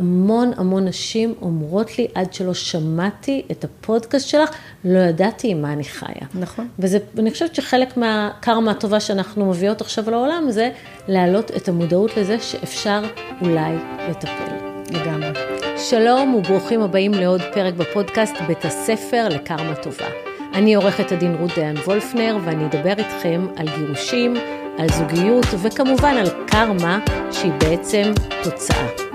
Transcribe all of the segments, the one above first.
המון המון נשים אומרות לי, עד שלא שמעתי את הפודקאסט שלך, לא ידעתי עם מה אני חיה. נכון. ואני חושבת שחלק מהקרמה הטובה שאנחנו מביאות עכשיו לעולם, זה להעלות את המודעות לזה שאפשר אולי לטפל. לגמרי. שלום וברוכים הבאים לעוד פרק בפודקאסט בית הספר לקרמה טובה. אני עורכת הדין רות דיין וולפנר, ואני אדבר איתכם על גירושים, על זוגיות, וכמובן על קרמה, שהיא בעצם תוצאה.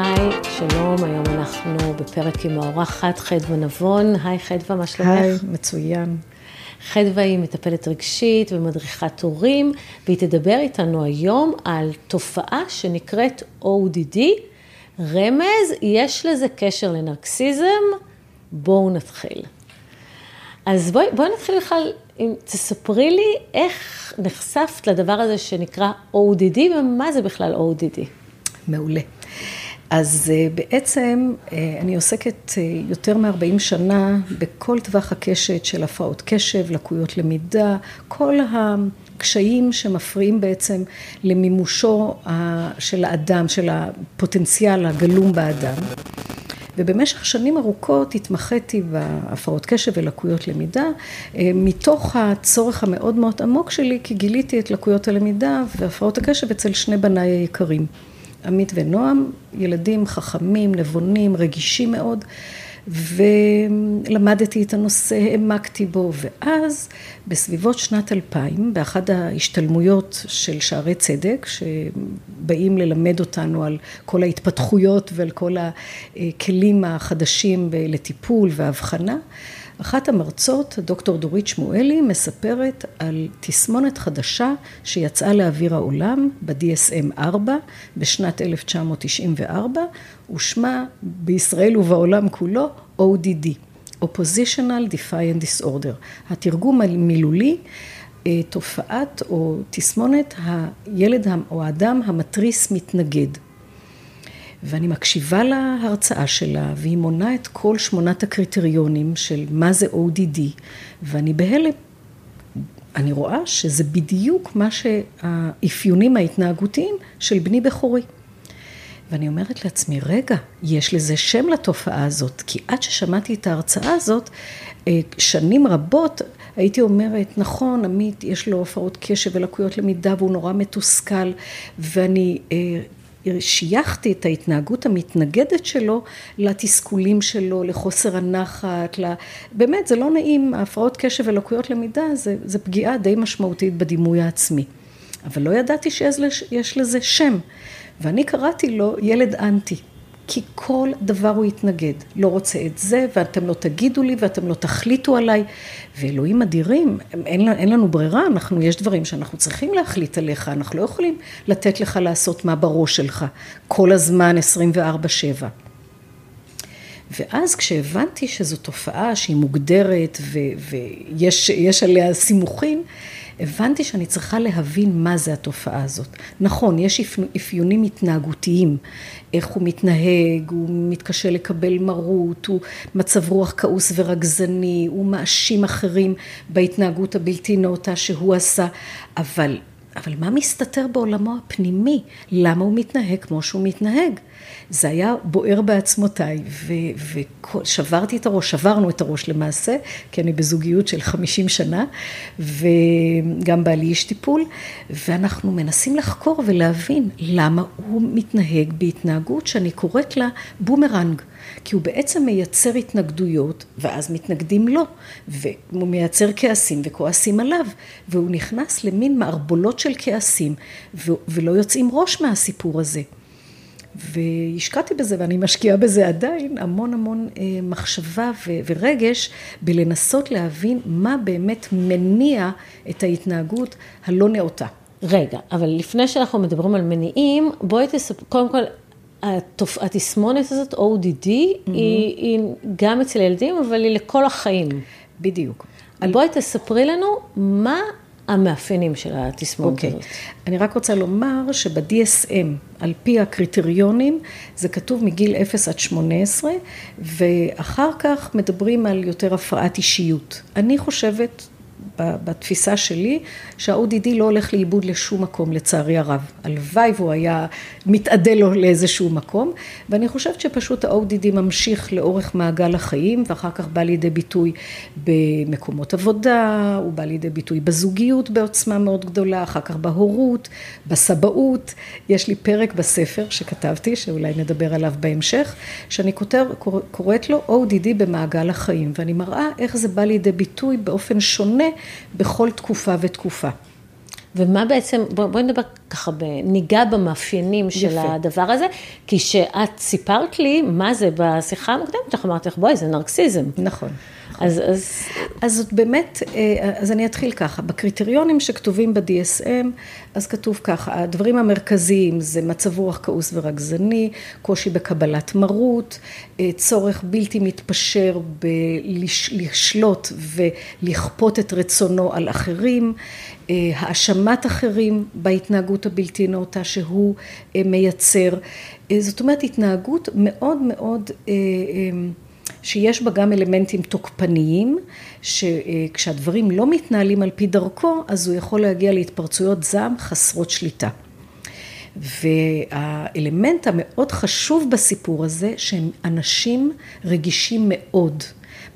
היי, שלום, היום אנחנו בפרק עם האורחת חדווה נבון. היי חדווה, מה שלומך? היי, מצוין. חדווה היא מטפלת רגשית ומדריכת הורים, והיא תדבר איתנו היום על תופעה שנקראת ODD. רמז, יש לזה קשר לנרקסיזם? בואו נתחיל. אז בואי, בואי נתחיל בכלל, אם תספרי לי איך נחשפת לדבר הזה שנקרא ODD, ומה זה בכלל ODD. מעולה. אז אה, בעצם אה, אני עוסקת אה, יותר מ-40 שנה בכל טווח הקשת של הפרעות קשב, לקויות למידה, כל הקשיים שמפריעים בעצם למימושו של האדם, של הפוטנציאל הגלום באדם. ובמשך שנים ארוכות התמחיתי בהפרעות קשב ולקויות למידה, מתוך הצורך המאוד מאוד עמוק שלי, כי גיליתי את לקויות הלמידה והפרעות הקשב אצל שני בניי היקרים. עמית ונועם, ילדים חכמים, נבונים, רגישים מאוד, ולמדתי את הנושא, העמקתי בו, ואז בסביבות שנת 2000, באחד ההשתלמויות של שערי צדק, שבאים ללמד אותנו על כל ההתפתחויות ועל כל הכלים החדשים לטיפול והבחנה, אחת המרצות, דוקטור דורית שמואלי, מספרת על תסמונת חדשה שיצאה לאוויר העולם ב-DSM 4 בשנת 1994, ושמה בישראל ובעולם כולו ODD, Oppositional Defiant Disorder. התרגום המילולי, אה, תופעת או תסמונת הילד או האדם המתריס מתנגד. ואני מקשיבה להרצאה שלה, והיא מונה את כל שמונת הקריטריונים של מה זה ODD, ואני בהלם. אני רואה שזה בדיוק מה שהאפיונים ההתנהגותיים של בני בכורי. ואני אומרת לעצמי, רגע, יש לזה שם לתופעה הזאת, כי עד ששמעתי את ההרצאה הזאת, אה, שנים רבות הייתי אומרת, נכון, עמית, יש לו הפרעות קשב ולקויות למידה והוא נורא מתוסכל, ואני אה, שייכתי את ההתנהגות המתנגדת שלו לתסכולים שלו, לחוסר הנחת, לה... באמת זה לא נעים, ההפרעות קשב ולקויות למידה זה, זה פגיעה די משמעותית בדימוי העצמי. אבל לא ידעתי שיש לזה שם, ואני קראתי לו ילד אנטי. כי כל דבר הוא יתנגד. לא רוצה את זה, ואתם לא תגידו לי, ואתם לא תחליטו עליי. ואלוהים אדירים, אין, אין לנו ברירה, אנחנו, יש דברים שאנחנו צריכים להחליט עליך, אנחנו לא יכולים לתת לך לעשות מה בראש שלך, כל הזמן 24-7. ואז כשהבנתי שזו תופעה שהיא מוגדרת ו, ויש עליה סימוכין, הבנתי שאני צריכה להבין מה זה התופעה הזאת. נכון, יש אפיונים התנהגותיים, איך הוא מתנהג, הוא מתקשה לקבל מרות, הוא מצב רוח כעוס ורגזני, הוא מאשים אחרים בהתנהגות הבלתי נאותה שהוא עשה, אבל אבל מה מסתתר בעולמו הפנימי? למה הוא מתנהג כמו שהוא מתנהג? זה היה בוער בעצמותיי, ושברתי את הראש, שברנו את הראש למעשה, כי אני בזוגיות של 50 שנה, וגם בעלי איש טיפול, ואנחנו מנסים לחקור ולהבין למה הוא מתנהג בהתנהגות שאני קוראת לה בומרנג. כי הוא בעצם מייצר התנגדויות, ואז מתנגדים לו, והוא מייצר כעסים וכועסים עליו, והוא נכנס למין מערבולות של כעסים, ולא יוצאים ראש מהסיפור הזה. והשקעתי בזה, ואני משקיעה בזה עדיין, המון המון אה, מחשבה ורגש בלנסות להבין מה באמת מניע את ההתנהגות הלא נאותה. רגע, אבל לפני שאנחנו מדברים על מניעים, בואי תספר, קודם כל, התופ... התסמונת הזאת, ODD, mm-hmm. היא, היא גם אצל ילדים, אבל היא לכל החיים. בדיוק. בואי. תספרי לנו מה המאפיינים של התסמונת okay. אוקיי. הזאת. אני רק רוצה לומר שב-DSM, על פי הקריטריונים, זה כתוב מגיל 0 עד 18, ואחר כך מדברים על יותר הפרעת אישיות. אני חושבת בתפיסה שלי, שה-ODD לא הולך לאיבוד לשום מקום, לצערי הרב. הלוואי והוא היה מתאדה לו לאיזשהו מקום, ואני חושבת שפשוט ה-ODD ממשיך לאורך מעגל החיים, ואחר כך בא לידי ביטוי במקומות עבודה, הוא בא לידי ביטוי בזוגיות בעוצמה מאוד גדולה, אחר כך בהורות, בסבאות. יש לי פרק בספר שכתבתי, שאולי נדבר עליו בהמשך, שאני כותר, קוראת לו ODD במעגל החיים, ואני מראה איך זה בא לידי ביטוי באופן שונה בכל תקופה ותקופה. ומה בעצם, בואי בוא נדבר ככה, ניגע במאפיינים יפה. של הדבר הזה, כי שאת סיפרת לי מה זה בשיחה המוקדמת אמרתי לך, בואי, זה נרקסיזם. נכון. אז, אז... אז באמת, אה, אז אני אתחיל ככה, בקריטריונים שכתובים ב-DSM, אז כתוב ככה, הדברים המרכזיים זה מצב רוח כעוס ורגזני, קושי בקבלת מרות, אה, צורך בלתי מתפשר בלשלוט ולכפות את רצונו על אחרים, אה, האשמת אחרים בהתנהגות הבלתי נאותה שהוא מייצר, זאת אומרת התנהגות מאוד מאוד שיש בה גם אלמנטים תוקפניים, שכשהדברים לא מתנהלים על פי דרכו, אז הוא יכול להגיע להתפרצויות זעם חסרות שליטה. והאלמנט המאוד חשוב בסיפור הזה, שהם אנשים רגישים מאוד.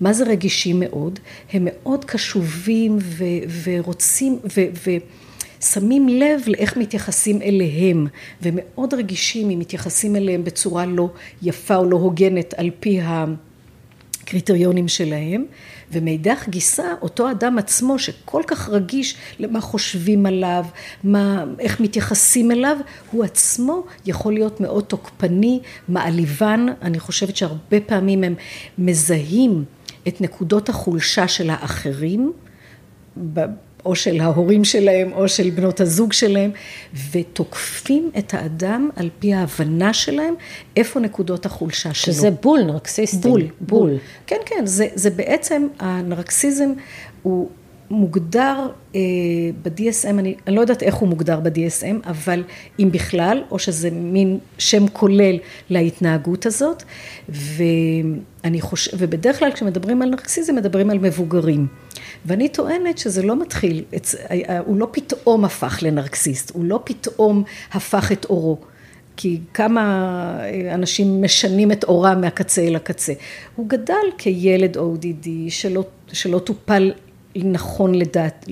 מה זה רגישים מאוד? הם מאוד קשובים ו- ורוצים ו- ו- שמים לב לאיך מתייחסים אליהם, ומאוד רגישים אם מתייחסים אליהם בצורה לא יפה או לא הוגנת על פי ה... קריטריונים שלהם, ומאידך גיסא, אותו אדם עצמו שכל כך רגיש למה חושבים עליו, מה, איך מתייחסים אליו, הוא עצמו יכול להיות מאוד תוקפני, מעליבן, אני חושבת שהרבה פעמים הם מזהים את נקודות החולשה של האחרים, או של ההורים שלהם, או של בנות הזוג שלהם, ותוקפים את האדם על פי ההבנה שלהם, איפה נקודות החולשה שלו. שזה בול נרקסיסטי. בול, בול. כן, כן, זה, זה בעצם, הנרקסיזם הוא מוגדר אה, ב-DSM, אני, אני לא יודעת איך הוא מוגדר ב-DSM, אבל אם בכלל, או שזה מין שם כולל להתנהגות הזאת, ואני חושב, ובדרך כלל כשמדברים על נרקסיזם, מדברים על מבוגרים. ואני טוענת שזה לא מתחיל, הוא לא פתאום הפך לנרקסיסט, הוא לא פתאום הפך את אורו. כי כמה אנשים משנים את אורם מהקצה אל הקצה. הוא גדל כילד ODD שלא, שלא טופל נכון לדעת,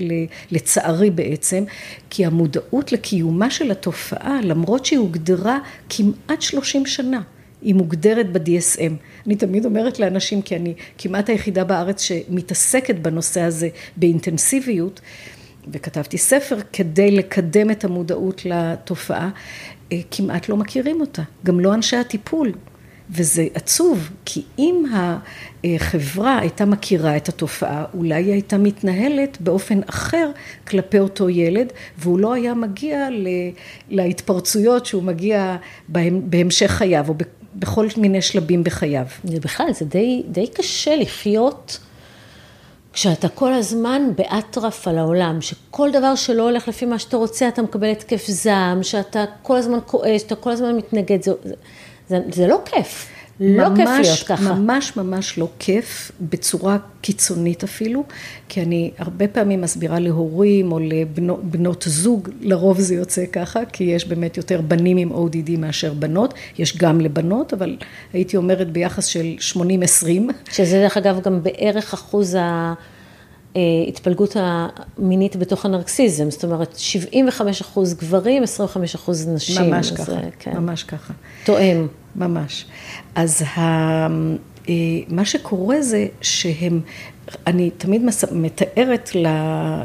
לצערי בעצם, כי המודעות לקיומה של התופעה, למרות שהיא הוגדרה כמעט 30 שנה, היא מוגדרת ב-DSM. אני תמיד אומרת לאנשים, כי אני כמעט היחידה בארץ שמתעסקת בנושא הזה באינטנסיביות, וכתבתי ספר כדי לקדם את המודעות לתופעה, אה, כמעט לא מכירים אותה, גם לא אנשי הטיפול. וזה עצוב, כי אם החברה הייתה מכירה את התופעה, אולי היא הייתה מתנהלת באופן אחר כלפי אותו ילד, והוא לא היה מגיע להתפרצויות שהוא מגיע בהמשך חייו, או בכל מיני שלבים בחייו. זה בכלל, זה די, די קשה לחיות כשאתה כל הזמן באטרף על העולם, שכל דבר שלא הולך לפי מה שאתה רוצה, אתה מקבל התקף זעם, שאתה כל הזמן כועס, שאתה כל הזמן מתנגד, זה, זה, זה, זה לא כיף. לא ממש, כיף להיות ככה. ממש ממש לא כיף, בצורה קיצונית אפילו, כי אני הרבה פעמים מסבירה להורים או לבנות זוג, לרוב זה יוצא ככה, כי יש באמת יותר בנים עם ODD מאשר בנות, יש גם לבנות, אבל הייתי אומרת ביחס של 80-20. שזה דרך אגב גם בערך אחוז ה... התפלגות המינית בתוך הנרקסיזם, זאת אומרת 75 אחוז גברים, 25 אחוז נשים. ממש ככה, כן. ממש ככה. תואם. ממש. אז ה... אה, מה שקורה זה שהם, אני תמיד מתארת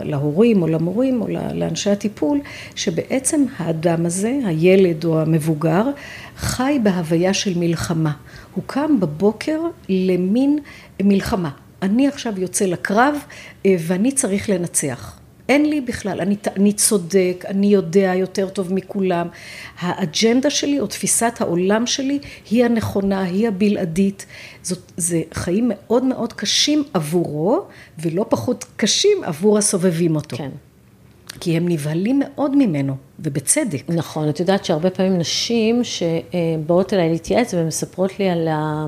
להורים או למורים או לאנשי הטיפול, שבעצם האדם הזה, הילד או המבוגר, חי בהוויה של מלחמה. הוא קם בבוקר למין מלחמה. אני עכשיו יוצא לקרב אה, ואני צריך לנצח. אין לי בכלל, אני, אני צודק, אני יודע יותר טוב מכולם. האג'נדה שלי או תפיסת העולם שלי היא הנכונה, היא הבלעדית. זאת, זה חיים מאוד מאוד קשים עבורו, ולא פחות קשים עבור הסובבים אותו. כן. כי הם נבהלים מאוד ממנו, ובצדק. נכון, את יודעת שהרבה פעמים נשים שבאות אליי להתייעץ ומספרות לי על ה...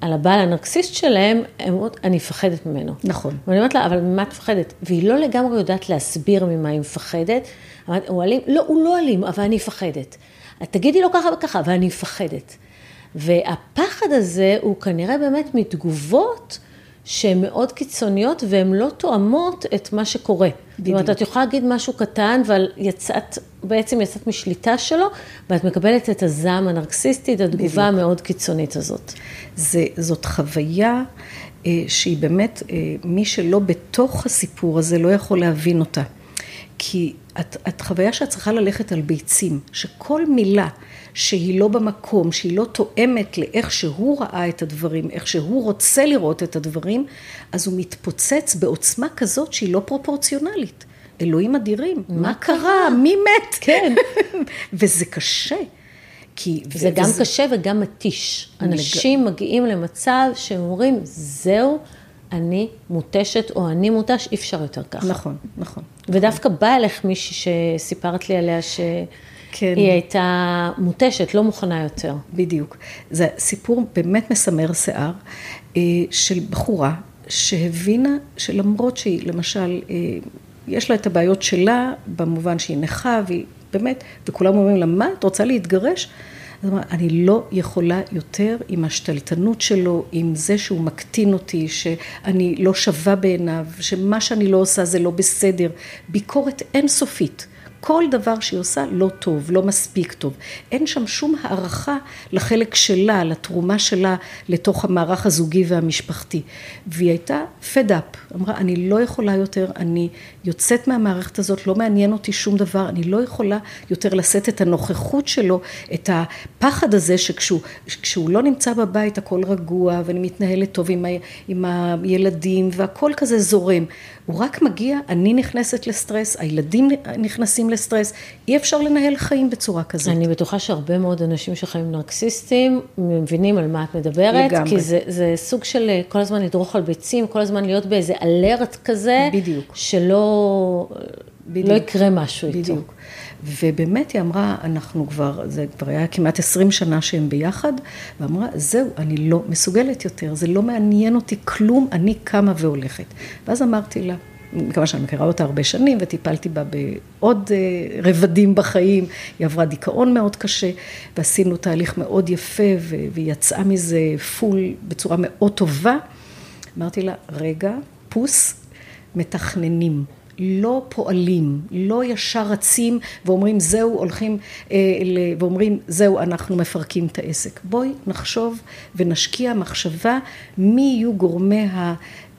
על הבעל הנרקסיסט שלהם, הם אומרות, אני מפחדת ממנו. נכון. ואני אומרת לה, אבל ממה את מפחדת? והיא לא לגמרי יודעת להסביר ממה היא מפחדת. אמרתי, הוא אלים? לא, הוא לא אלים, אבל אני מפחדת. תגידי לו ככה וככה, אבל אני מפחדת. והפחד הזה הוא כנראה באמת מתגובות שהן מאוד קיצוניות והן לא תואמות את מה שקורה. בדיוק. זאת אומרת, את יכולה להגיד משהו קטן, אבל יצאת, בעצם יצאת משליטה שלו, ואת מקבלת את הזעם הנרקסיסטי, את התגובה המאוד קיצונית הזאת. זה, זאת חוויה אה, שהיא באמת, אה, מי שלא בתוך הסיפור הזה לא יכול להבין אותה. כי את, את חוויה שאת צריכה ללכת על ביצים, שכל מילה שהיא לא במקום, שהיא לא תואמת לאיך שהוא ראה את הדברים, איך שהוא רוצה לראות את הדברים, אז הוא מתפוצץ בעוצמה כזאת שהיא לא פרופורציונלית. אלוהים אדירים, מה, מה קרה? מי מת? כן. וזה קשה. כי... זה ו- גם וזה... קשה וגם מתיש. אנשים לג... מגיעים למצב שהם אומרים, זהו, אני מותשת או אני מותש, אי אפשר יותר ככה. נכון, נכון. ודווקא באה אליך מישהי שסיפרת לי עליה ש... כן. היא הייתה מותשת, לא מוכנה יותר. בדיוק. זה סיפור באמת מסמר שיער אה, של בחורה שהבינה שלמרות שהיא, למשל, אה, יש לה את הבעיות שלה, במובן שהיא נכה, והיא באמת, וכולם אומרים לה, מה, את רוצה להתגרש? אז אמרה, אני לא יכולה יותר עם השתלטנות שלו, עם זה שהוא מקטין אותי, שאני לא שווה בעיניו, שמה שאני לא עושה זה לא בסדר. ביקורת אינסופית. כל דבר שהיא עושה לא טוב, לא מספיק טוב. אין שם שום הערכה לחלק שלה, לתרומה שלה לתוך המערך הזוגי והמשפחתי. והיא הייתה fed up, אמרה, אני לא יכולה יותר, אני יוצאת מהמערכת הזאת, לא מעניין אותי שום דבר, אני לא יכולה יותר לשאת את הנוכחות שלו, את הפחד הזה שכשהוא לא נמצא בבית הכל רגוע ואני מתנהלת טוב עם, ה, עם הילדים והכל כזה זורם. הוא רק מגיע, אני נכנסת לסטרס, הילדים נכנסים לסטרס, אי אפשר לנהל חיים בצורה כזאת. אני בטוחה שהרבה מאוד אנשים שחיים נרקסיסטים מבינים על מה את מדברת, לגמרי. כי זה, זה סוג של כל הזמן לדרוך על ביצים, כל הזמן להיות באיזה אלרט כזה, בדיוק. שלא בדיוק. לא יקרה משהו בדיוק. איתו. בדיוק. ובאמת היא אמרה, אנחנו כבר, זה כבר היה כמעט עשרים שנה שהם ביחד, ואמרה, זהו, אני לא מסוגלת יותר, זה לא מעניין אותי כלום, אני קמה והולכת. ואז אמרתי לה, מכיוון שאני מכירה אותה הרבה שנים וטיפלתי בה בעוד אה, רבדים בחיים, היא עברה דיכאון מאוד קשה ועשינו תהליך מאוד יפה והיא יצאה מזה פול בצורה מאוד טובה. אמרתי לה, רגע, פוס, מתכננים. לא פועלים, לא ישר רצים ואומרים זהו, הולכים אה, ואומרים זהו, אנחנו מפרקים את העסק. בואי נחשוב ונשקיע מחשבה מי יהיו גורמי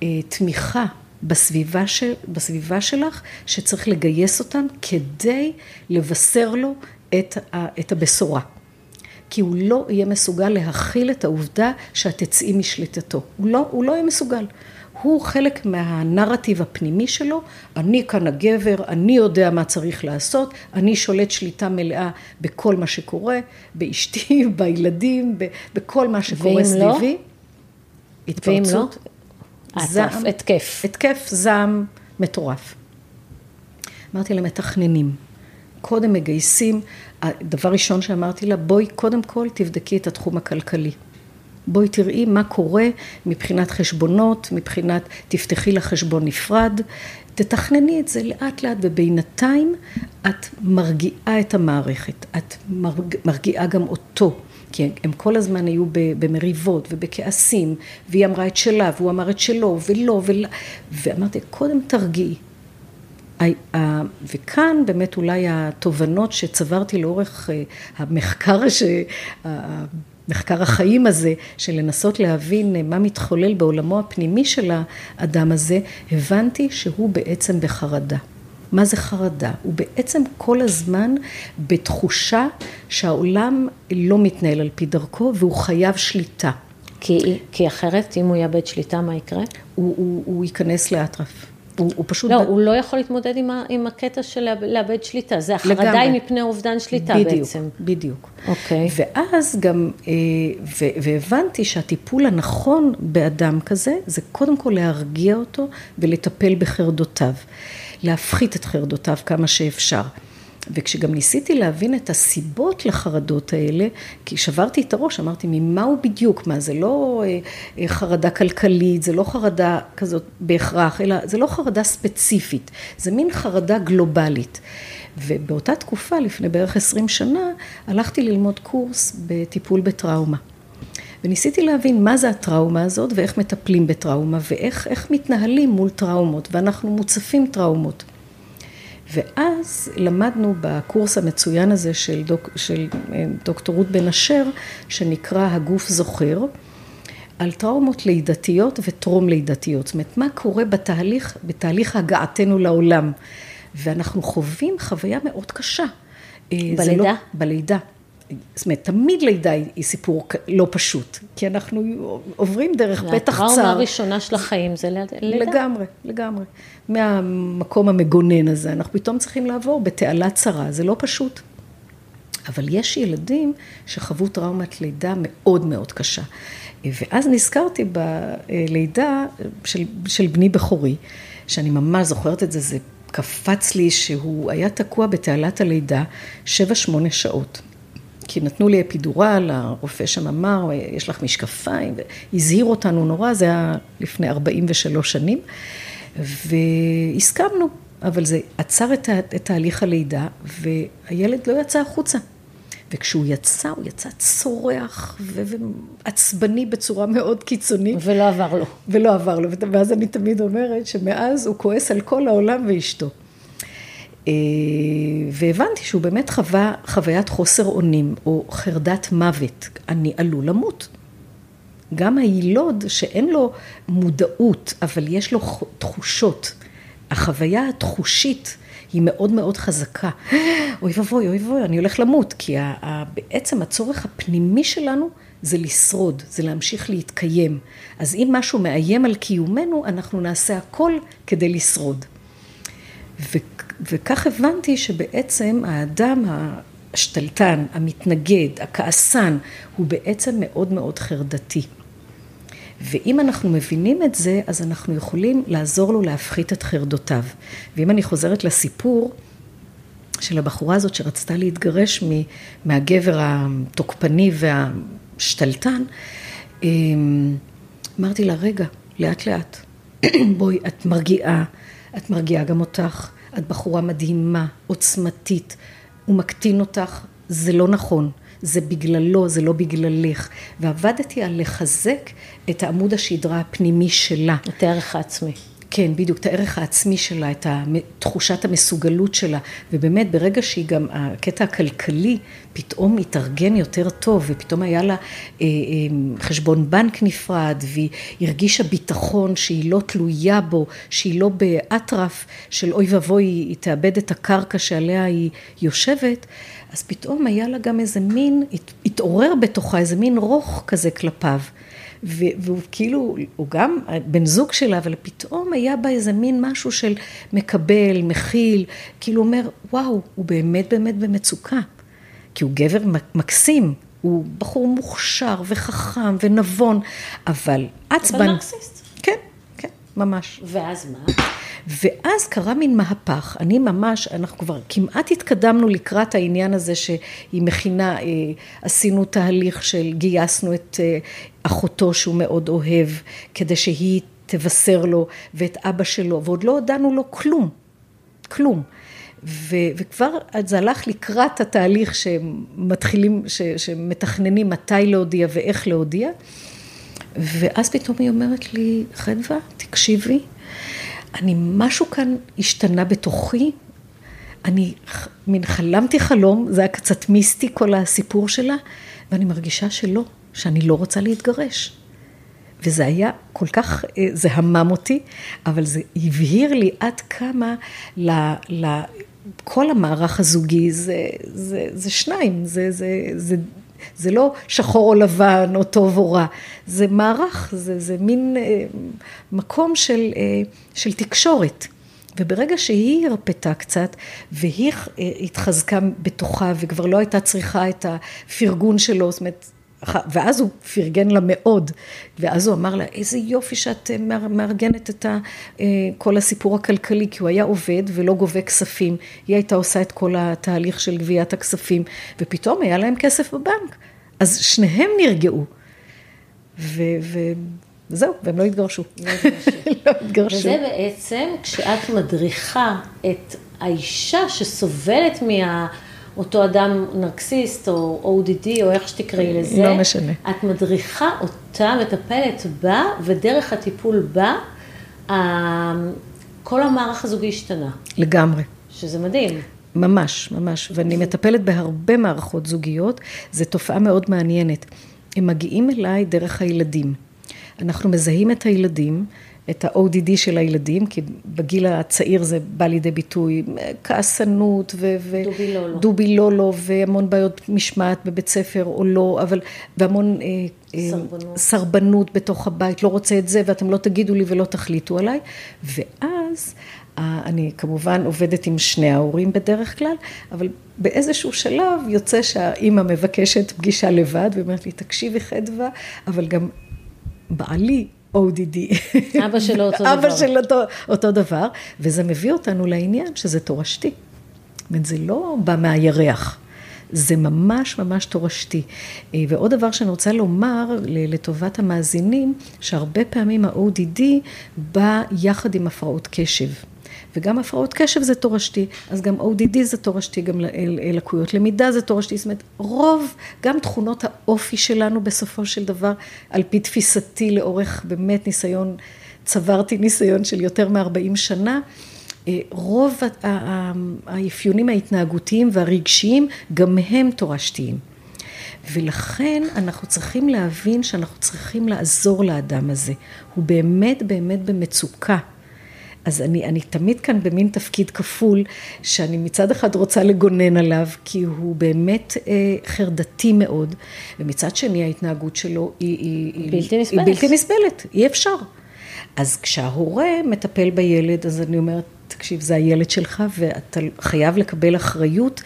התמיכה בסביבה, של, בסביבה שלך, שצריך לגייס אותם כדי לבשר לו את, את הבשורה. כי הוא לא יהיה מסוגל להכיל את העובדה שאת תצאי משליטתו. הוא לא, הוא לא יהיה מסוגל. הוא חלק מהנרטיב הפנימי שלו, אני כאן הגבר, אני יודע מה צריך לעשות, אני שולט שליטה מלאה בכל מה שקורה, באשתי, בילדים, בכל מה שקורה סביבי. לא? התפרצות. ואם לא? זעם, התקף. התקף זעם מטורף. אמרתי למתכננים, קודם מגייסים, דבר ראשון שאמרתי לה, בואי קודם כל תבדקי את התחום הכלכלי. בואי תראי מה קורה מבחינת חשבונות, מבחינת תפתחי לה חשבון נפרד, תתכנני את זה לאט לאט ובינתיים את מרגיעה את המערכת, את מרג, מרגיעה גם אותו. כי הם כל הזמן היו במריבות ובכעסים, והיא אמרה את שלה, והוא אמר את שלו, ולא, ולא, ואמרתי, קודם תרגיעי. וכאן באמת אולי התובנות שצברתי לאורך אה, המחקר, מחקר החיים הזה, של לנסות להבין מה מתחולל בעולמו הפנימי של האדם הזה, הבנתי שהוא בעצם בחרדה. מה זה חרדה? הוא בעצם כל הזמן בתחושה שהעולם לא מתנהל על פי דרכו והוא חייב שליטה. כי, כי אחרת, אם הוא יאבד שליטה, מה יקרה? הוא, הוא, הוא ייכנס לאטרף. הוא, הוא פשוט... לא, ב... הוא לא יכול להתמודד עם, ה, עם הקטע של לאבד שליטה. זה החרדה היא מפני אובדן שליטה בדיוק, בעצם. בדיוק. אוקיי. ואז גם, אה, ו, והבנתי שהטיפול הנכון באדם כזה, זה קודם כל להרגיע אותו ולטפל בחרדותיו. להפחית את חרדותיו כמה שאפשר. וכשגם ניסיתי להבין את הסיבות לחרדות האלה, כי שברתי את הראש, אמרתי, ממה הוא בדיוק? מה, זה לא אה, אה, חרדה כלכלית, זה לא חרדה כזאת בהכרח, אלא זה לא חרדה ספציפית, זה מין חרדה גלובלית. ובאותה תקופה, לפני בערך עשרים שנה, הלכתי ללמוד קורס בטיפול בטראומה. וניסיתי להבין מה זה הטראומה הזאת ואיך מטפלים בטראומה ואיך מתנהלים מול טראומות, ואנחנו מוצפים טראומות. ואז למדנו בקורס המצוין הזה של, דוק, של אה, דוקטור רות בן אשר, שנקרא הגוף זוכר, על טראומות לידתיות וטרום לידתיות. זאת אומרת, מה קורה בתהליך, בתהליך הגעתנו לעולם. ואנחנו חווים חוויה מאוד קשה. אה, בלידה? לא, בלידה. זאת אומרת, תמיד לידה היא סיפור לא פשוט, כי אנחנו עוברים דרך פתח צר. הטראומה הראשונה של החיים זה לידה. לגמרי, לגמרי. מהמקום המגונן הזה, אנחנו פתאום צריכים לעבור בתעלה צרה, זה לא פשוט. אבל יש ילדים שחוו טראומת לידה מאוד מאוד קשה. ואז נזכרתי בלידה של, של בני בכורי, שאני ממש זוכרת את זה, זה קפץ לי שהוא היה תקוע בתעלת הלידה שבע-שמונה שעות. כי נתנו לי אפידורל, הרופא שם אמר, יש לך משקפיים, והזהיר אותנו נורא, זה היה לפני 43 שנים, והסכמנו, אבל זה עצר את, את תהליך הלידה, והילד לא יצא החוצה. וכשהוא יצא, הוא יצא צורח ועצבני בצורה מאוד קיצונית. ולא עבר לו. ולא עבר לו, ואז אני תמיד אומרת שמאז הוא כועס על כל העולם ואשתו. אה, והבנתי שהוא באמת חווה חוויית חוסר אונים, או חרדת מוות, אני עלול למות. גם היילוד שאין לו מודעות, אבל יש לו תחושות, החוויה התחושית היא מאוד מאוד חזקה. אוי ואבוי, אוי ואבוי, אני הולך למות, כי בעצם הצורך הפנימי שלנו זה לשרוד, זה להמשיך להתקיים. אז אם משהו מאיים על קיומנו, אנחנו נעשה הכל כדי לשרוד. ו- וכך הבנתי שבעצם האדם השתלטן, המתנגד, הכעסן, הוא בעצם מאוד מאוד חרדתי. ואם אנחנו מבינים את זה, אז אנחנו יכולים לעזור לו להפחית את חרדותיו. ואם אני חוזרת לסיפור של הבחורה הזאת שרצתה להתגרש מהגבר התוקפני והשתלטן, אמ, אמרתי לה, רגע, לאט לאט, בואי, את מרגיעה, את מרגיעה גם אותך, את בחורה מדהימה, עוצמתית, הוא מקטין אותך, זה לא נכון. זה בגללו, זה לא בגללך. ועבדתי על לחזק את העמוד השדרה הפנימי שלה. את הערך העצמי. כן, בדיוק, את הערך העצמי שלה, את תחושת המסוגלות שלה, ובאמת ברגע שהיא גם, הקטע הכלכלי פתאום התארגן יותר טוב, ופתאום היה לה אה, אה, חשבון בנק נפרד, והיא הרגישה ביטחון שהיא לא תלויה בו, שהיא לא באטרף של אוי ואבוי, היא תאבד את הקרקע שעליה היא יושבת, אז פתאום היה לה גם איזה מין, התעורר בתוכה איזה מין רוך כזה כלפיו. והוא כאילו, הוא גם בן זוג שלה, אבל פתאום היה בה איזה מין משהו של מקבל, מכיל, כאילו אומר, וואו, הוא באמת באמת במצוקה. כי הוא גבר מקסים, הוא בחור מוכשר וחכם ונבון, אבל עצבן. אבל נרקסיסט. כן, כן, ממש. ואז מה? ואז קרה מין מהפך, אני ממש, אנחנו כבר כמעט התקדמנו לקראת העניין הזה שהיא מכינה, אה, עשינו תהליך של גייסנו את אה, אחותו שהוא מאוד אוהב, כדי שהיא תבשר לו, ואת אבא שלו, ועוד לא הודענו לו כלום, כלום. ו, וכבר זה הלך לקראת התהליך שמתחילים, ש, שמתכננים מתי להודיע ואיך להודיע, ואז פתאום היא אומרת לי, חדווה, תקשיבי, אני, משהו כאן השתנה בתוכי, אני מין חלמתי חלום, זה היה קצת מיסטי כל הסיפור שלה, ואני מרגישה שלא, שאני לא רוצה להתגרש. וזה היה כל כך, אה, זה המם אותי, אבל זה הבהיר לי עד כמה ל... ל כל המערך הזוגי זה, זה, זה שניים, זה, זה, זה זה לא שחור או לבן או טוב או רע, זה מערך, זה, זה מין אה, מקום של, אה, של תקשורת. וברגע שהיא הרפתה קצת, והיא אה, התחזקה בתוכה, וכבר לא הייתה צריכה את הפרגון שלו, זאת אומרת, ואז הוא פרגן לה מאוד, ואז הוא אמר לה, איזה יופי שאת מארגנת את כל הסיפור הכלכלי, כי הוא היה עובד ולא גובה כספים, היא הייתה עושה את כל התהליך של גביית הכספים, ופתאום היה להם כסף בבנק, אז שניהם נרגעו. ו... וזהו, והם לא התגרשו. לא התגרשו. לא התגרשו. וזה בעצם כשאת מדריכה את האישה שסובלת מה... אותו אדם נרקסיסט או ODD או איך שתקראי לזה. לא משנה. את מדריכה אותה, מטפלת בה, ודרך הטיפול בה, כל המערך הזוגי השתנה. לגמרי. שזה מדהים. ממש, ממש. ואני מטפלת בהרבה מערכות זוגיות, זו תופעה מאוד מעניינת. הם מגיעים אליי דרך הילדים. אנחנו מזהים את הילדים, את ה-ODD של הילדים, כי בגיל הצעיר זה בא לידי ביטוי כעסנות ו... דובי לולו. דובי לולו והמון בעיות משמעת בבית ספר או לא, אבל, והמון אה, אה, סרבנות. סרבנות בתוך הבית, לא רוצה את זה ואתם לא תגידו לי ולא תחליטו עליי, ואז אני כמובן עובדת עם שני ההורים בדרך כלל, אבל באיזשהו שלב יוצא שהאימא מבקשת פגישה לבד ואומרת לי, תקשיבי חדווה, אבל גם בעלי ODD. אבא שלו אותו דבר. אבא שלו אותו, אותו דבר, וזה מביא אותנו לעניין שזה תורשתי. זאת אומרת, זה לא בא מהירח. זה ממש ממש תורשתי. אה, ועוד דבר שאני רוצה לומר לטובת המאזינים, שהרבה פעמים ה-ODD בא יחד עם הפרעות קשב. וגם הפרעות קשב זה תורשתי, אז גם ODD זה תורשתי, גם לקויות למידה זה תורשתי, זאת אומרת, רוב, גם תכונות האופי שלנו בסופו של דבר, על פי תפיסתי לאורך באמת ניסיון, צברתי ניסיון של יותר מ-40 שנה, אה, רוב האפיונים ההתנהגותיים והרגשיים, גם הם תורשתיים. ולכן אנחנו צריכים להבין שאנחנו צריכים לעזור לאדם הזה. הוא באמת באמת במצוקה. אז אני, אני תמיד כאן במין תפקיד כפול, שאני מצד אחד רוצה לגונן עליו, כי הוא באמת אה, חרדתי מאוד, ומצד שני ההתנהגות שלו היא, היא, בלתי נסבלת. היא בלתי נסבלת, אי אפשר. אז כשההורה מטפל בילד, אז אני אומרת, תקשיב, זה הילד שלך, ואתה חייב לקבל אחריות.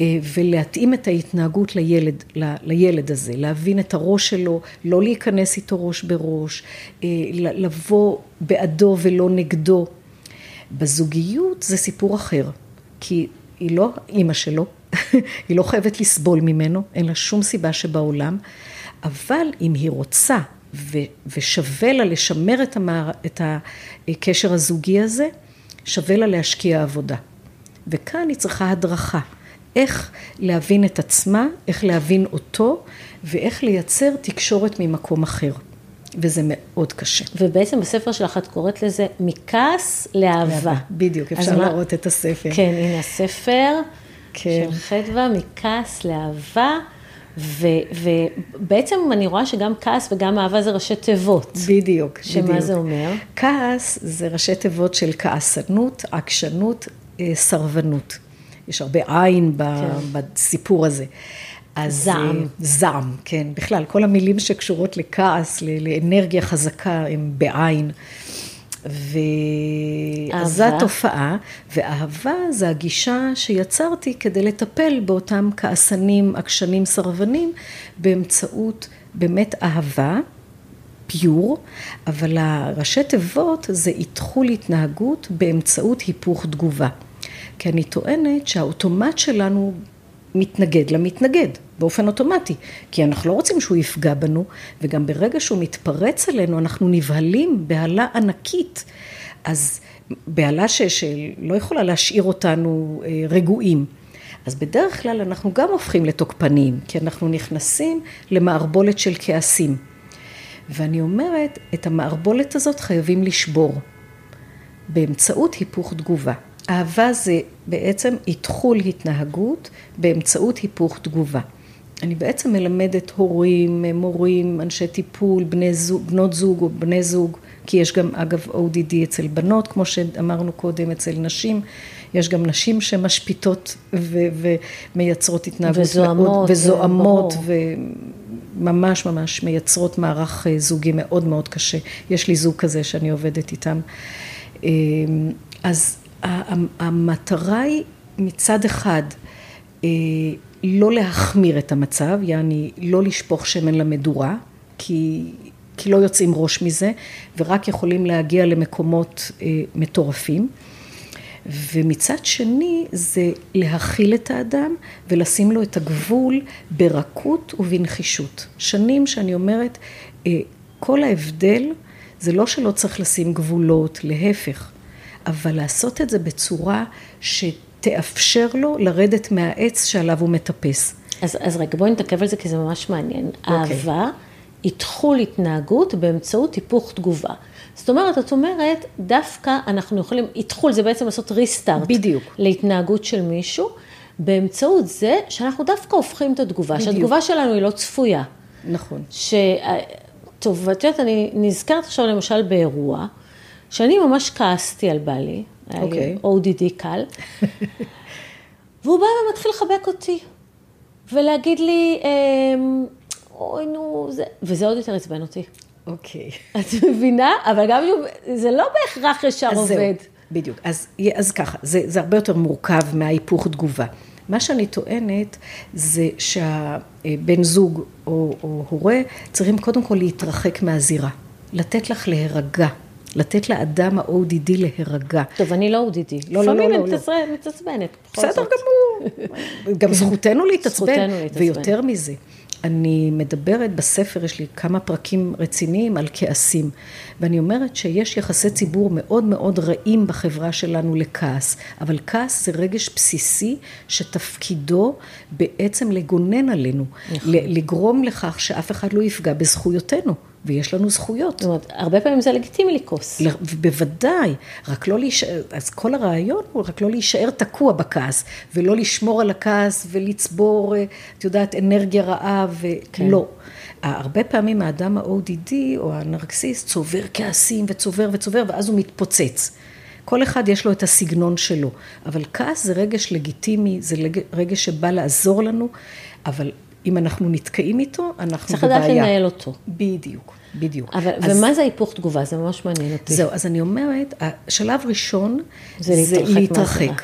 אה, ולהתאים את ההתנהגות לילד, לילד הזה, להבין את הראש שלו, לא להיכנס איתו ראש בראש, אה, לבוא בעדו ולא נגדו. בזוגיות זה סיפור אחר, כי היא לא אימא שלו, היא לא חייבת לסבול ממנו, אין לה שום סיבה שבעולם, אבל אם היא רוצה ו, ושווה לה לשמר את, המער, את הקשר הזוגי הזה, שווה לה להשקיע עבודה. וכאן היא צריכה הדרכה. איך להבין את עצמה, איך להבין אותו, ואיך לייצר תקשורת ממקום אחר. וזה מאוד קשה. ובעצם בספר שלך את קוראת לזה מכעס לאהבה. בדיוק, אפשר להראות את הספר. כן, הנה הספר כן. של חדווה, מכעס לאהבה. ו, ובעצם אני רואה שגם כעס וגם אהבה זה ראשי תיבות. בדיוק, שמה בדיוק. זה אומר? כעס זה ראשי תיבות של כעסנות, עקשנות, אה, סרבנות. יש הרבה עין כן. בסיפור הזה. אז זעם. זעם, כן. בכלל, כל המילים שקשורות לכעס, לאנרגיה חזקה, הם בעין. וזו התופעה, ואהבה זה הגישה שיצרתי כדי לטפל באותם כעסנים, עקשנים, סרבנים, באמצעות באמת אהבה, פיור, אבל הראשי תיבות זה איתחול התנהגות באמצעות היפוך תגובה. כי אני טוענת שהאוטומט שלנו מתנגד למתנגד, באופן אוטומטי, כי אנחנו לא רוצים שהוא יפגע בנו, וגם ברגע שהוא מתפרץ עלינו, אנחנו נבהלים בהלה ענקית. אז בהלה ש, שלא יכולה להשאיר אותנו אה, רגועים. אז בדרך כלל אנחנו גם הופכים לתוקפניים, כי אנחנו נכנסים למערבולת של כעסים. ואני אומרת, את המערבולת הזאת חייבים לשבור, באמצעות היפוך תגובה. אהבה זה בעצם איתחול התנהגות באמצעות היפוך תגובה. אני בעצם מלמדת הורים, מורים, אנשי טיפול, בני זוג, בנות זוג או בני זוג, כי יש גם אגב ODD אצל בנות, כמו שאמרנו קודם, אצל נשים, יש גם נשים שמשפיטות ו- ומייצרות התנהגות וזוהמות, מאוד, וזוהמות, וממש ממש מייצרות מערך אה, זוגי מאוד מאוד קשה. יש לי זוג כזה שאני עובדת איתם. אה, אז המטרה היא מצד אחד אה, לא להחמיר את המצב, יעני לא לשפוך שמן למדורה, כי, כי לא יוצאים ראש מזה, ורק יכולים להגיע למקומות אה, מטורפים. ומצד שני זה להכיל את האדם ולשים לו את הגבול ברכות ובנחישות. שנים שאני אומרת, אה, כל ההבדל זה לא שלא צריך לשים גבולות, להפך, אבל לעשות את זה בצורה שתאפשר לו לרדת מהעץ שעליו הוא מטפס. אז, אז רגע, בואי נתעכב על זה כי זה ממש מעניין. Okay. אוקיי. אהבה היא תחול התנהגות באמצעות היפוך תגובה. זאת אומרת, את אומרת, דווקא אנחנו יכולים, איתחול זה בעצם לעשות ריסטארט. בדיוק. להתנהגות של מישהו, באמצעות זה שאנחנו דווקא הופכים את התגובה, בדיוק. שהתגובה שלנו היא לא צפויה. נכון. ש... טוב, ואת יודעת, אני נזכרת עכשיו למשל באירוע, שאני ממש כעסתי על בעלי, אוקיי. ODD קל, והוא בא ומתחיל לחבק אותי, ולהגיד לי, אמ, אוי נו, זה... וזה עוד יותר עצבן אותי. אוקיי. את מבינה? אבל גם זה לא בהכרח ישר עובד. זהו, בדיוק. אז, אז ככה, זה, זה הרבה יותר מורכב מההיפוך תגובה. מה שאני טוענת זה שהבן זוג או, או הורה צריכים קודם כל להתרחק מהזירה, לתת לך להירגע. לתת לאדם ה-ODD להירגע. טוב, אני לא ODD. לא, לא, לא, לא. לפעמים אני מתעצבנת. בסדר גמור. גם זכותנו להתעצבן. ויותר מזה, אני מדברת בספר, יש לי כמה פרקים רציניים על כעסים, ואני אומרת שיש יחסי ציבור מאוד מאוד רעים בחברה שלנו לכעס, אבל כעס זה רגש בסיסי שתפקידו בעצם לגונן עלינו, נכון. לגרום לכך שאף אחד לא יפגע בזכויותינו. ויש לנו זכויות. זאת אומרת, הרבה פעמים זה לגיטימי לכעוס. בוודאי, רק לא להישאר, אז כל הרעיון הוא רק לא להישאר תקוע בכעס, ולא לשמור על הכעס ולצבור, אה, את יודעת, אנרגיה רעה, ולא. כן. הרבה פעמים האדם ה-ODD או הנרקסיסט צובר כעסים וצובר וצובר, ואז הוא מתפוצץ. כל אחד יש לו את הסגנון שלו, אבל כעס זה רגש לגיטימי, זה רגש שבא לעזור לנו, אבל אם אנחנו נתקעים איתו, אנחנו בבעיה. צריך לדעת לנהל אותו. בדיוק, בדיוק. אבל, אז, ומה זה היפוך תגובה? זה ממש מעניין אותי. זהו, אז אני אומרת, השלב ראשון זה, זה להתרחק. להתרחק.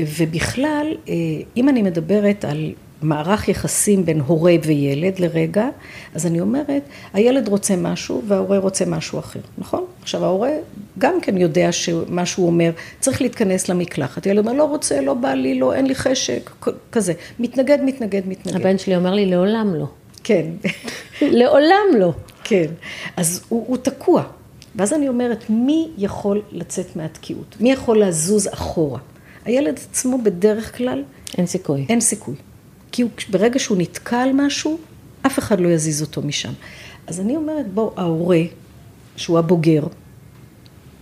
ובכלל, אה, אם אני מדברת על מערך יחסים בין הורה וילד לרגע, אז אני אומרת, הילד רוצה משהו וההורה רוצה משהו אחר, נכון? עכשיו ההורה גם כן יודע שמה שהוא אומר, צריך להתכנס למקלחת. הילד אומר, לא רוצה, לא בא לי, לא, אין לי חשק, כזה. מתנגד, מתנגד, מתנגד. הבן שלי אומר לי, לעולם לא. כן. לעולם לא. כן. אז הוא, הוא תקוע. ואז אני אומרת, מי יכול לצאת מהתקיעות? מי יכול לזוז אחורה? הילד עצמו בדרך כלל... אין סיכוי. אין סיכוי. כי הוא, ברגע שהוא נתקע על משהו, אף אחד לא יזיז אותו משם. אז אני אומרת, בוא, ההורה, שהוא הבוגר,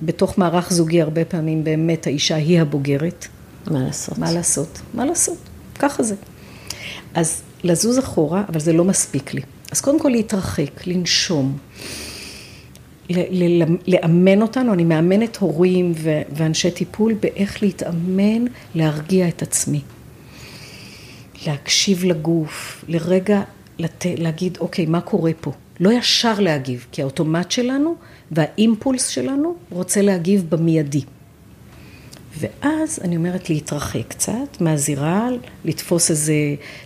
בתוך מערך זוגי הרבה פעמים באמת האישה היא הבוגרת. מה לעשות? מה לעשות? מה לעשות? ככה זה. אז לזוז אחורה, אבל זה לא מספיק לי. אז קודם כל להתרחק, לנשום, לאמן אותנו, אני מאמנת הורים ואנשי טיפול באיך להתאמן, להרגיע את עצמי. להקשיב לגוף, לרגע לת... להגיד, אוקיי, מה קורה פה? לא ישר להגיב, כי האוטומט שלנו והאימפולס שלנו רוצה להגיב במיידי. ואז אני אומרת להתרחק קצת מהזירה, לתפוס איזה,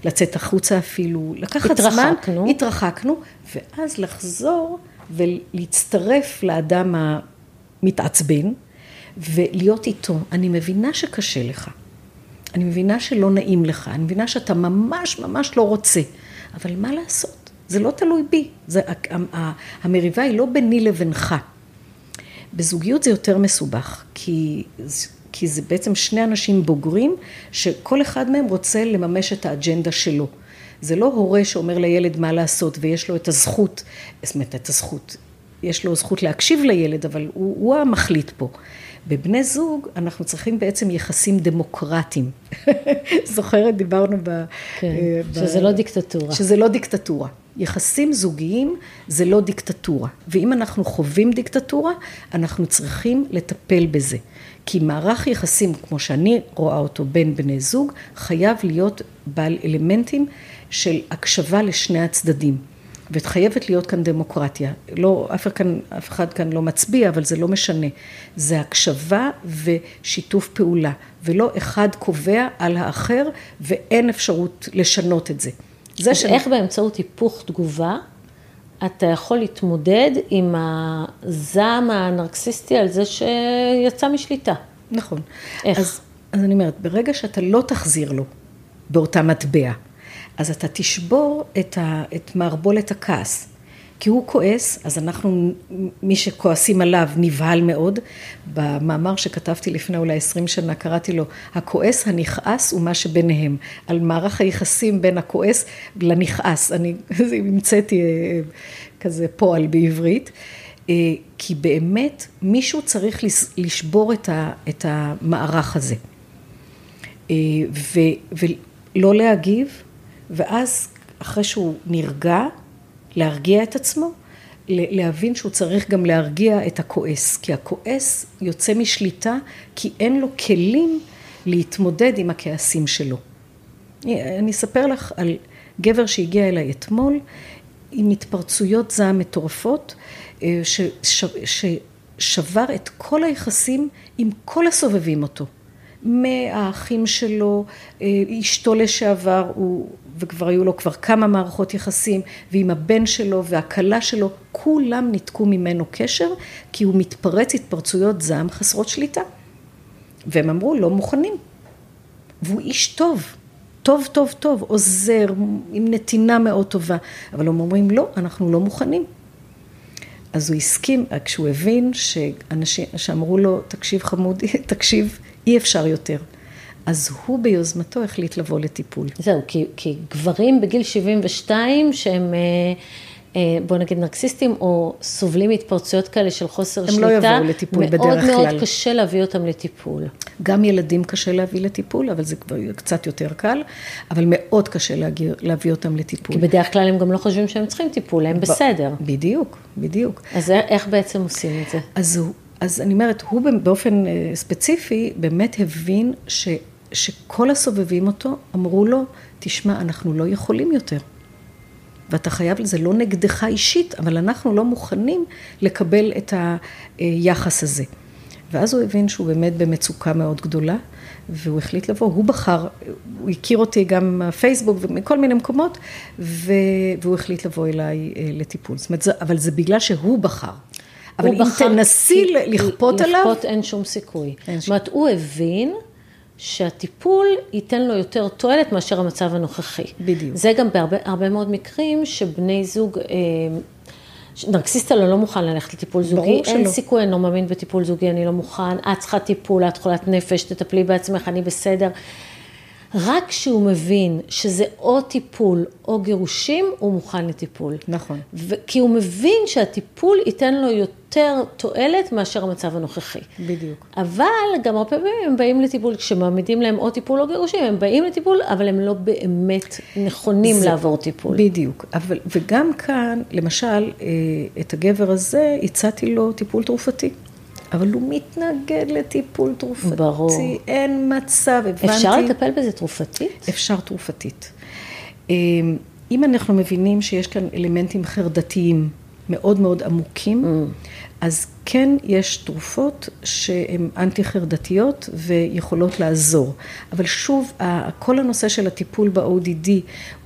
לצאת החוצה אפילו, לקחת התרחקנו. זמן. התרחקנו. התרחקנו, ואז לחזור ולהצטרף לאדם המתעצבן ולהיות איתו. אני מבינה שקשה לך. אני מבינה שלא נעים לך, אני מבינה שאתה ממש ממש לא רוצה, אבל מה לעשות? זה לא תלוי בי, זה, המריבה היא לא ביני לבינך. בזוגיות זה יותר מסובך, כי, כי זה בעצם שני אנשים בוגרים, שכל אחד מהם רוצה לממש את האג'נדה שלו. זה לא הורה שאומר לילד מה לעשות ויש לו את הזכות, זאת אומרת את הזכות, יש לו זכות להקשיב לילד, אבל הוא, הוא המחליט פה. בבני זוג אנחנו צריכים בעצם יחסים דמוקרטיים. זוכרת, דיברנו ב... כן, ב... שזה לא דיקטטורה. שזה לא דיקטטורה. יחסים זוגיים זה לא דיקטטורה. ואם אנחנו חווים דיקטטורה, אנחנו צריכים לטפל בזה. כי מערך יחסים, כמו שאני רואה אותו בין בני זוג, חייב להיות בעל אלמנטים של הקשבה לשני הצדדים. וחייבת להיות כאן דמוקרטיה. לא, אף אחד, כאן, אף אחד כאן לא מצביע, אבל זה לא משנה. זה הקשבה ושיתוף פעולה, ולא אחד קובע על האחר ואין אפשרות לשנות את זה. זה שאני... איך באמצעות היפוך תגובה אתה יכול להתמודד עם הזעם הנרקסיסטי על זה שיצא משליטה? נכון. איך? אז, אז אני אומרת, ברגע שאתה לא תחזיר לו באותה מטבע, אז אתה תשבור את, ה, את מערבולת הכעס. כי הוא כועס, אז אנחנו, מי שכועסים עליו נבהל מאוד. במאמר שכתבתי לפני אולי עשרים שנה, קראתי לו, הכועס הנכעס ומה שביניהם. על מערך היחסים בין הכועס לנכעס. אני המצאתי אה, כזה פועל בעברית. אה, כי באמת מישהו צריך לשבור את המערך הזה. אה, ולא להגיב, ואז אחרי שהוא נרגע, להרגיע את עצמו, להבין שהוא צריך גם להרגיע את הכועס, כי הכועס יוצא משליטה כי אין לו כלים להתמודד עם הכעסים שלו. אני אספר לך על גבר שהגיע אליי אתמול עם התפרצויות זעם מטורפות, אה, ששבר את כל היחסים עם כל הסובבים אותו. מהאחים שלו, אה, אשתו לשעבר, הוא, וכבר היו לו כבר כמה מערכות יחסים, ועם הבן שלו והכלה שלו, כולם ניתקו ממנו קשר, כי הוא מתפרץ התפרצויות זעם חסרות שליטה. והם אמרו, לא מוכנים. והוא איש טוב, טוב, טוב, טוב, עוזר, עם נתינה מאוד טובה, אבל הם אומרים, לא, אנחנו לא מוכנים. אז הוא הסכים, כשהוא הבין שאנשים, שאמרו לו, תקשיב חמודי, תקשיב, אי אפשר יותר. אז הוא ביוזמתו החליט לבוא לטיפול. זהו, כי, כי גברים בגיל 72 שהם, אה, אה, בוא נגיד נרקסיסטים, או סובלים מהתפרצויות כאלה של חוסר הם שליטה, הם לא יבואו לטיפול בדרך כלל. מאוד מאוד קשה להביא אותם לטיפול. גם ילדים קשה להביא לטיפול, אבל זה כבר קצת יותר קל, אבל מאוד קשה להגיע, להביא אותם לטיפול. כי בדרך כלל הם גם לא חושבים שהם צריכים טיפול, הם ב- בסדר. בדיוק, בדיוק. אז איך בעצם עושים את זה? אז. אז אני אומרת, הוא באופן אה, ספציפי באמת הבין ש, שכל הסובבים אותו אמרו לו, תשמע, אנחנו לא יכולים יותר. ואתה חייב, זה לא נגדך אישית, אבל אנחנו לא מוכנים לקבל את היחס הזה. ואז הוא הבין שהוא באמת במצוקה מאוד גדולה, והוא החליט לבוא, הוא בחר, הוא הכיר אותי גם מהפייסבוק ומכל מיני מקומות, והוא החליט לבוא אליי אה, לטיפול. זאת אומרת, אבל זה בגלל שהוא בחר. אבל אם תנסי לכפות עליו... לכפות אין שום סיכוי. זאת אומרת, הוא הבין שהטיפול ייתן לו יותר תועלת מאשר המצב הנוכחי. בדיוק. זה גם בהרבה מאוד מקרים שבני זוג... אה, נרקסיסט הלא לא מוכן ללכת לטיפול זוגי, ברור שלא. אין סיכוי, אני לא מאמין בטיפול זוגי, אני לא מוכן, את צריכה טיפול, את חולת נפש, תטפלי בעצמך, אני בסדר. רק כשהוא מבין שזה או טיפול או גירושים, הוא מוכן לטיפול. נכון. כי הוא מבין שהטיפול ייתן לו יותר תועלת מאשר המצב הנוכחי. בדיוק. אבל גם הרבה פעמים הם באים לטיפול, כשמעמידים להם או טיפול או גירושים, הם באים לטיפול, אבל הם לא באמת נכונים זה, לעבור טיפול. בדיוק. אבל, וגם כאן, למשל, אה, את הגבר הזה, הצעתי לו טיפול תרופתי. אבל הוא מתנגד לטיפול תרופתי. ברור. אין מצב, הבנתי. אפשר לטפל בזה תרופתית? אפשר תרופתית. אמ, אם אנחנו מבינים שיש כאן אלמנטים חרדתיים מאוד מאוד עמוקים, mm. אז כן יש תרופות שהן אנטי-חרדתיות ויכולות לעזור. אבל שוב, כל הנושא של הטיפול ב-ODD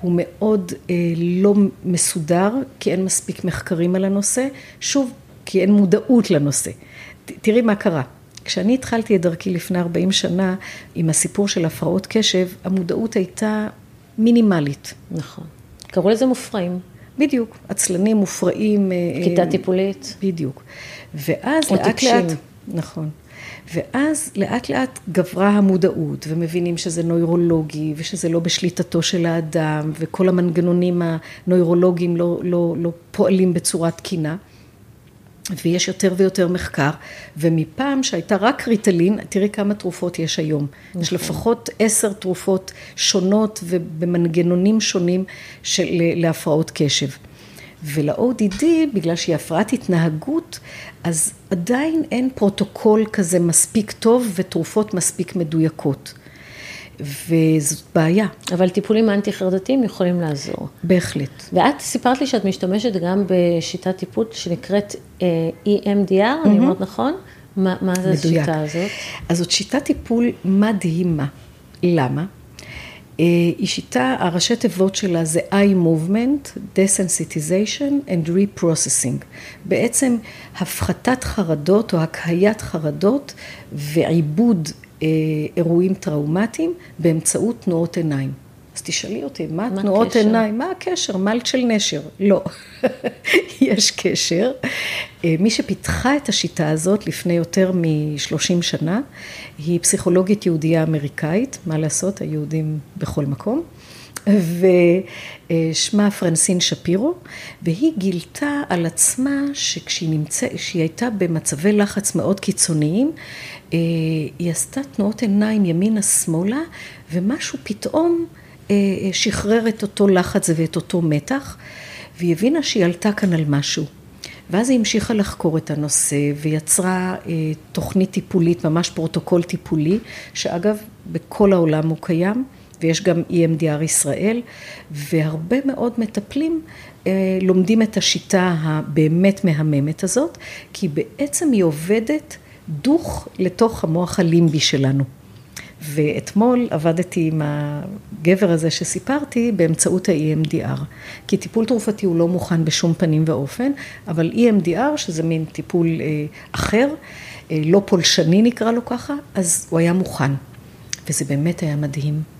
הוא מאוד אה, לא מסודר, כי אין מספיק מחקרים על הנושא. שוב, כי אין מודעות לנושא. תראי מה קרה. כשאני התחלתי את דרכי לפני 40 שנה עם הסיפור של הפרעות קשב, המודעות הייתה מינימלית. נכון. קראו לזה מופרעים. בדיוק, עצלנים, מופרעים. אה, כיתה אה, טיפולית. בדיוק. ואז לאט טיפשים. לאט, נכון. ואז לאט לאט גברה המודעות, ומבינים שזה נוירולוגי, ושזה לא בשליטתו של האדם, וכל המנגנונים הנוירולוגיים לא, לא, לא פועלים בצורה תקינה. ויש יותר ויותר מחקר, ומפעם שהייתה רק ריטלין, תראי כמה תרופות יש היום. נכון. יש לפחות עשר תרופות שונות ובמנגנונים שונים של, להפרעות קשב. ול-ODD, בגלל שהיא הפרעת התנהגות, אז עדיין אין פרוטוקול כזה מספיק טוב ותרופות מספיק מדויקות. וזאת בעיה. אבל טיפולים אנטי-חרדתיים יכולים לעזור. בהחלט. ואת סיפרת לי שאת משתמשת גם בשיטת טיפול שנקראת אה, EMDR, mm-hmm. אני אומרת נכון? מה, מה זה מדויק. השיטה הזאת? אז זאת שיטת טיפול מדהימה. למה? אה, היא שיטה, הראשי תיבות שלה זה eye movement, desensitization and reprocessing. בעצם הפחתת חרדות או הקהיית חרדות ועיבוד אירועים טראומטיים באמצעות תנועות עיניים. אז תשאלי אותי, מה, מה תנועות הקשר? עיניים? מה הקשר? מלט של נשר. לא, יש קשר. אה, מי שפיתחה את השיטה הזאת לפני יותר מ-30 שנה, היא פסיכולוגית יהודייה אמריקאית, מה לעשות, היהודים בכל מקום. ושמה פרנסין שפירו, והיא גילתה על עצמה שכשהיא נמצא, הייתה במצבי לחץ מאוד קיצוניים, אה, היא עשתה תנועות עיניים ימינה-שמאלה, ומשהו פתאום אה, שחרר את אותו לחץ ואת אותו מתח, והיא הבינה שהיא עלתה כאן על משהו. ואז היא המשיכה לחקור את הנושא ויצרה אה, תוכנית טיפולית, ממש פרוטוקול טיפולי, שאגב, בכל העולם הוא קיים, ויש גם EMDR ישראל, והרבה מאוד מטפלים אה, לומדים את השיטה הבאמת מהממת הזאת, כי בעצם היא עובדת דוך לתוך המוח הלימבי שלנו. ואתמול עבדתי עם הגבר הזה שסיפרתי באמצעות ה-EMDR, כי טיפול תרופתי הוא לא מוכן בשום פנים ואופן, אבל EMDR, שזה מין טיפול אה, אחר, אה, לא פולשני נקרא לו ככה, אז הוא היה מוכן. וזה באמת היה מדהים.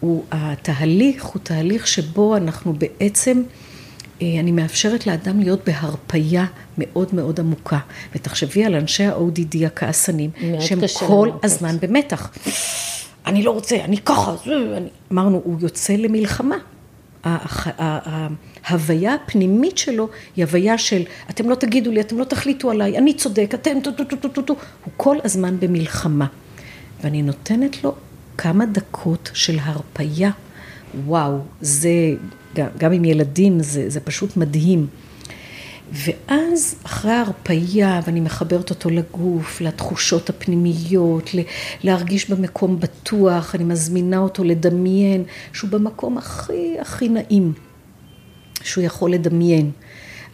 הוא, התהליך הוא תהליך שבו אנחנו בעצם אה, אני מאפשרת לאדם להיות בהרפייה מאוד מאוד עמוקה. ותחשבי על אנשי ה-ODD הכעסנים, שהם כל הזמן במתח. אני לא רוצה, אני ככה, אני... אמרנו, הוא יוצא למלחמה. ההוויה הפנימית שלו היא הוויה של אתם לא תגידו לי, אתם לא תחליטו עליי, אני צודק, אתם טו טו טו טו טו טו, הוא כל הזמן במלחמה. ואני נותנת לו כמה דקות של הרפייה. וואו, זה גם, גם עם ילדים, זה, זה פשוט מדהים. ואז אחרי ההרפייה, ואני מחברת אותו לגוף, לתחושות הפנימיות, להרגיש במקום בטוח, אני מזמינה אותו לדמיין שהוא במקום הכי הכי נעים שהוא יכול לדמיין.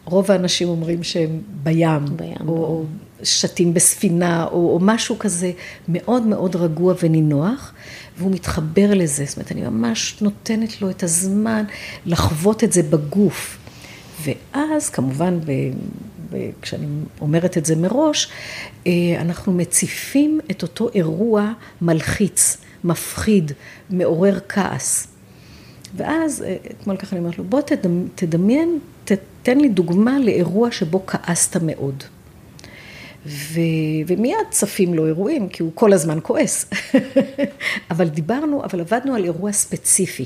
רוב האנשים אומרים שהם בים, בים או, או שתים בספינה, או, או משהו כזה מאוד מאוד רגוע ונינוח, והוא מתחבר לזה, זאת אומרת, אני ממש נותנת לו את הזמן לחוות את זה בגוף. ואז, כמובן, ב, ב, כשאני אומרת את זה מראש, אה, אנחנו מציפים את אותו אירוע מלחיץ, מפחיד, מעורר כעס. ואז, אה, אתמול ככה אני אומרת לו, בוא תדמיין, תתן לי דוגמה לאירוע שבו כעסת מאוד. ו... ומיד צפים לו אירועים, כי הוא כל הזמן כועס. אבל דיברנו, אבל עבדנו על אירוע ספציפי.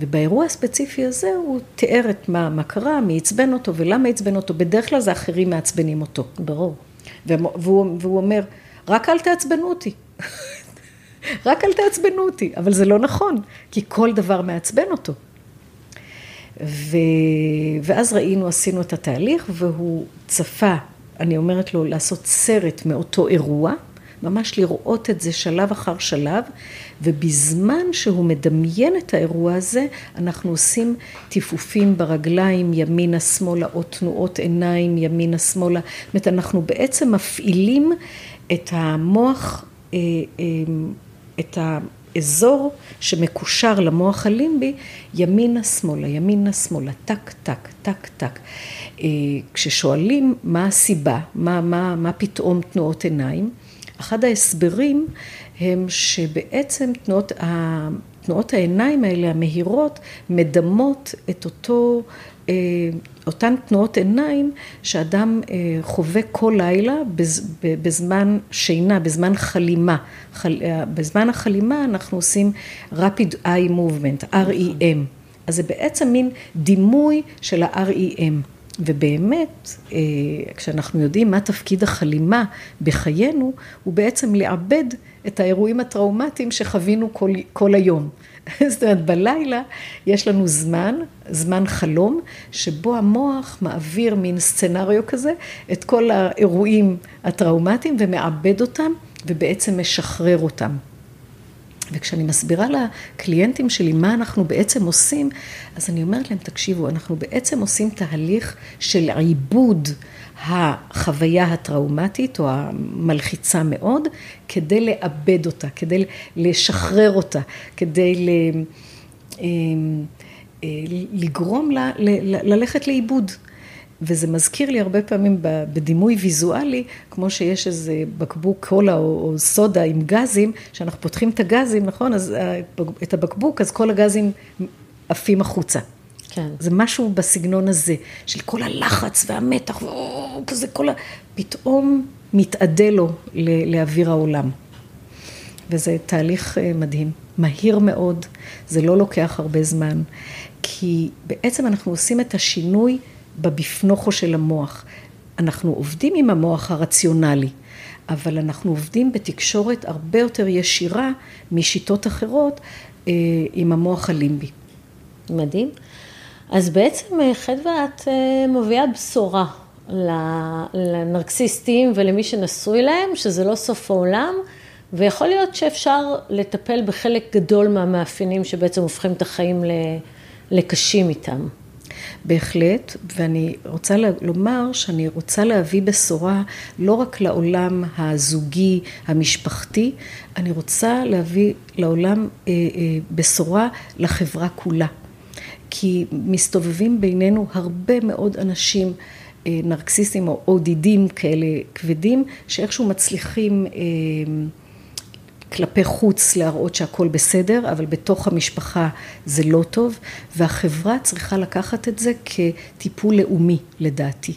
ובאירוע הספציפי הזה הוא תיאר את מה, מה קרה, מי עצבן אותו ולמה עצבן אותו. בדרך כלל זה אחרים מעצבנים אותו. ברור. והוא, והוא אומר, רק אל תעצבנו אותי. רק אל תעצבנו אותי. אבל זה לא נכון, כי כל דבר מעצבן אותו. ו... ואז ראינו, עשינו את התהליך, והוא צפה אני אומרת לו לעשות סרט מאותו אירוע, ממש לראות את זה שלב אחר שלב, ובזמן שהוא מדמיין את האירוע הזה, אנחנו עושים טיפופים ברגליים ימינה שמאלה או תנועות עיניים ימינה שמאלה, זאת אומרת אנחנו בעצם מפעילים את המוח, אה, אה, את ה... אזור שמקושר למוח הלימבי, ימינה שמאלה, ימינה שמאלה, טק טק, טק טק. אה, כששואלים מה הסיבה, מה, מה, מה פתאום תנועות עיניים, אחד ההסברים הם שבעצם תנועות, תנועות העיניים האלה, המהירות, מדמות את אותו, אה, אותן תנועות עיניים שאדם אה, חווה כל לילה בזמן שינה, בזמן חלימה. בזמן החלימה אנחנו עושים rapid eye movement, REM. אז זה בעצם מין דימוי של ה-REM. ובאמת, אה, כשאנחנו יודעים מה תפקיד החלימה בחיינו, הוא בעצם לעבד את האירועים הטראומטיים שחווינו כל, כל היום. זאת אומרת, בלילה יש לנו זמן, זמן חלום, שבו המוח מעביר מין סצנריו כזה, את כל האירועים הטראומטיים ומעבד אותם, ובעצם משחרר אותם. וכשאני מסבירה לקליינטים שלי מה אנחנו בעצם עושים, אז אני אומרת להם, תקשיבו, אנחנו בעצם עושים תהליך של עיבוד החוויה הטראומטית או המלחיצה מאוד, כדי לאבד אותה, כדי לשחרר אותה, כדי ל... אמ, אה, לגרום לה ללכת לאיבוד. וזה מזכיר לי הרבה פעמים בדימוי ויזואלי, כמו שיש איזה בקבוק קולה או, או סודה עם גזים, שאנחנו פותחים את הגזים, נכון? אז את הבקבוק, אז כל הגזים עפים החוצה. כן. זה משהו בסגנון הזה, של כל הלחץ והמתח, וכזה כל ה... פתאום מתאדה לו לאוויר העולם. וזה תהליך אה, מדהים, מהיר מאוד, זה לא לוקח הרבה זמן, כי בעצם אנחנו עושים את השינוי בבפנוכו של המוח. אנחנו עובדים עם המוח הרציונלי, אבל אנחנו עובדים בתקשורת הרבה יותר ישירה משיטות אחרות אה, עם המוח הלימבי. מדהים. אז בעצם אה, חדווה את אה, מביאה בשורה לנרקסיסטים ולמי שנשוי להם, שזה לא סוף העולם, ויכול להיות שאפשר לטפל בחלק גדול מהמאפיינים שבעצם הופכים את החיים לקשים איתם. בהחלט, ואני רוצה לומר שאני רוצה להביא בשורה לא רק לעולם הזוגי, המשפחתי, אני רוצה להביא לעולם אה, אה, בשורה לחברה כולה. כי מסתובבים בינינו הרבה מאוד אנשים אה, נרקסיסטים או אודידים כאלה כבדים, שאיכשהו מצליחים כלפי חוץ להראות שהכל בסדר, אבל בתוך המשפחה זה לא טוב, והחברה צריכה לקחת את זה כטיפול לאומי לדעתי.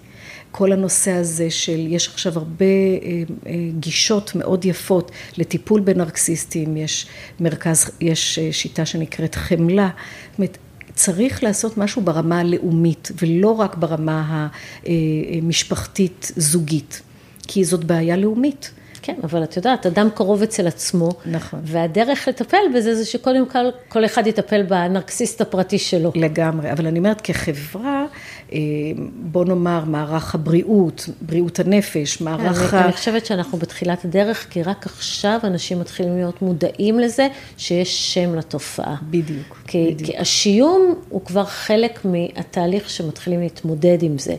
כל הנושא הזה של, יש עכשיו הרבה אה, אה, גישות מאוד יפות לטיפול בנרקסיסטים, יש מרכז, יש אה, שיטה שנקראת חמלה, צריך לעשות משהו ברמה הלאומית ולא רק ברמה המשפחתית זוגית, כי זאת בעיה לאומית. כן, אבל את יודעת, אדם קרוב אצל עצמו. נכון. והדרך לטפל בזה זה שקודם כל, כל אחד יטפל בנרקסיסט הפרטי שלו. לגמרי, אבל אני אומרת, כחברה, אה, בוא נאמר, מערך הבריאות, בריאות הנפש, מערך אני, ה... אני חושבת שאנחנו בתחילת הדרך, כי רק עכשיו אנשים מתחילים להיות מודעים לזה שיש שם לתופעה. בדיוק. כי, בדיוק. כי השיום הוא כבר חלק מהתהליך שמתחילים להתמודד עם זה.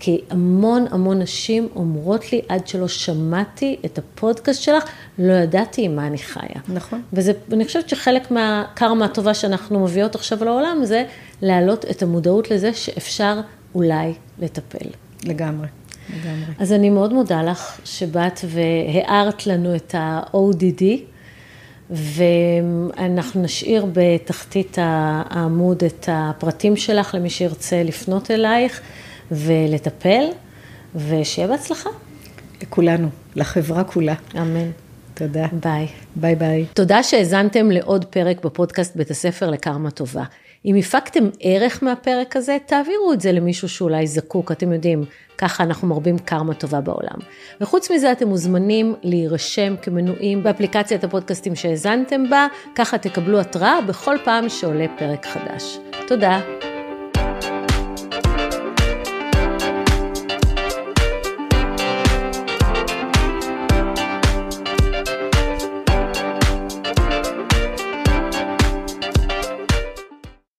כי המון המון נשים אומרות לי, עד שלא שמעתי את הפודקאסט שלך, לא ידעתי עם מה אני חיה. נכון. ואני חושבת שחלק מהקרמה הטובה שאנחנו מביאות עכשיו לעולם, זה להעלות את המודעות לזה שאפשר אולי לטפל. לגמרי. לגמרי. אז אני מאוד מודה לך שבאת והארת לנו את ה-ODD, ואנחנו נשאיר בתחתית העמוד את הפרטים שלך למי שירצה לפנות אלייך. ולטפל, ושיהיה בהצלחה. לכולנו, לחברה כולה. אמן. תודה. ביי. ביי ביי. תודה שהאזנתם לעוד פרק בפודקאסט בית הספר לקרמה טובה. אם הפקתם ערך מהפרק הזה, תעבירו את זה למישהו שאולי זקוק, אתם יודעים, ככה אנחנו מרבים קרמה טובה בעולם. וחוץ מזה, אתם מוזמנים להירשם כמנויים באפליקציית הפודקאסטים שהאזנתם בה, ככה תקבלו התראה בכל פעם שעולה פרק חדש. תודה.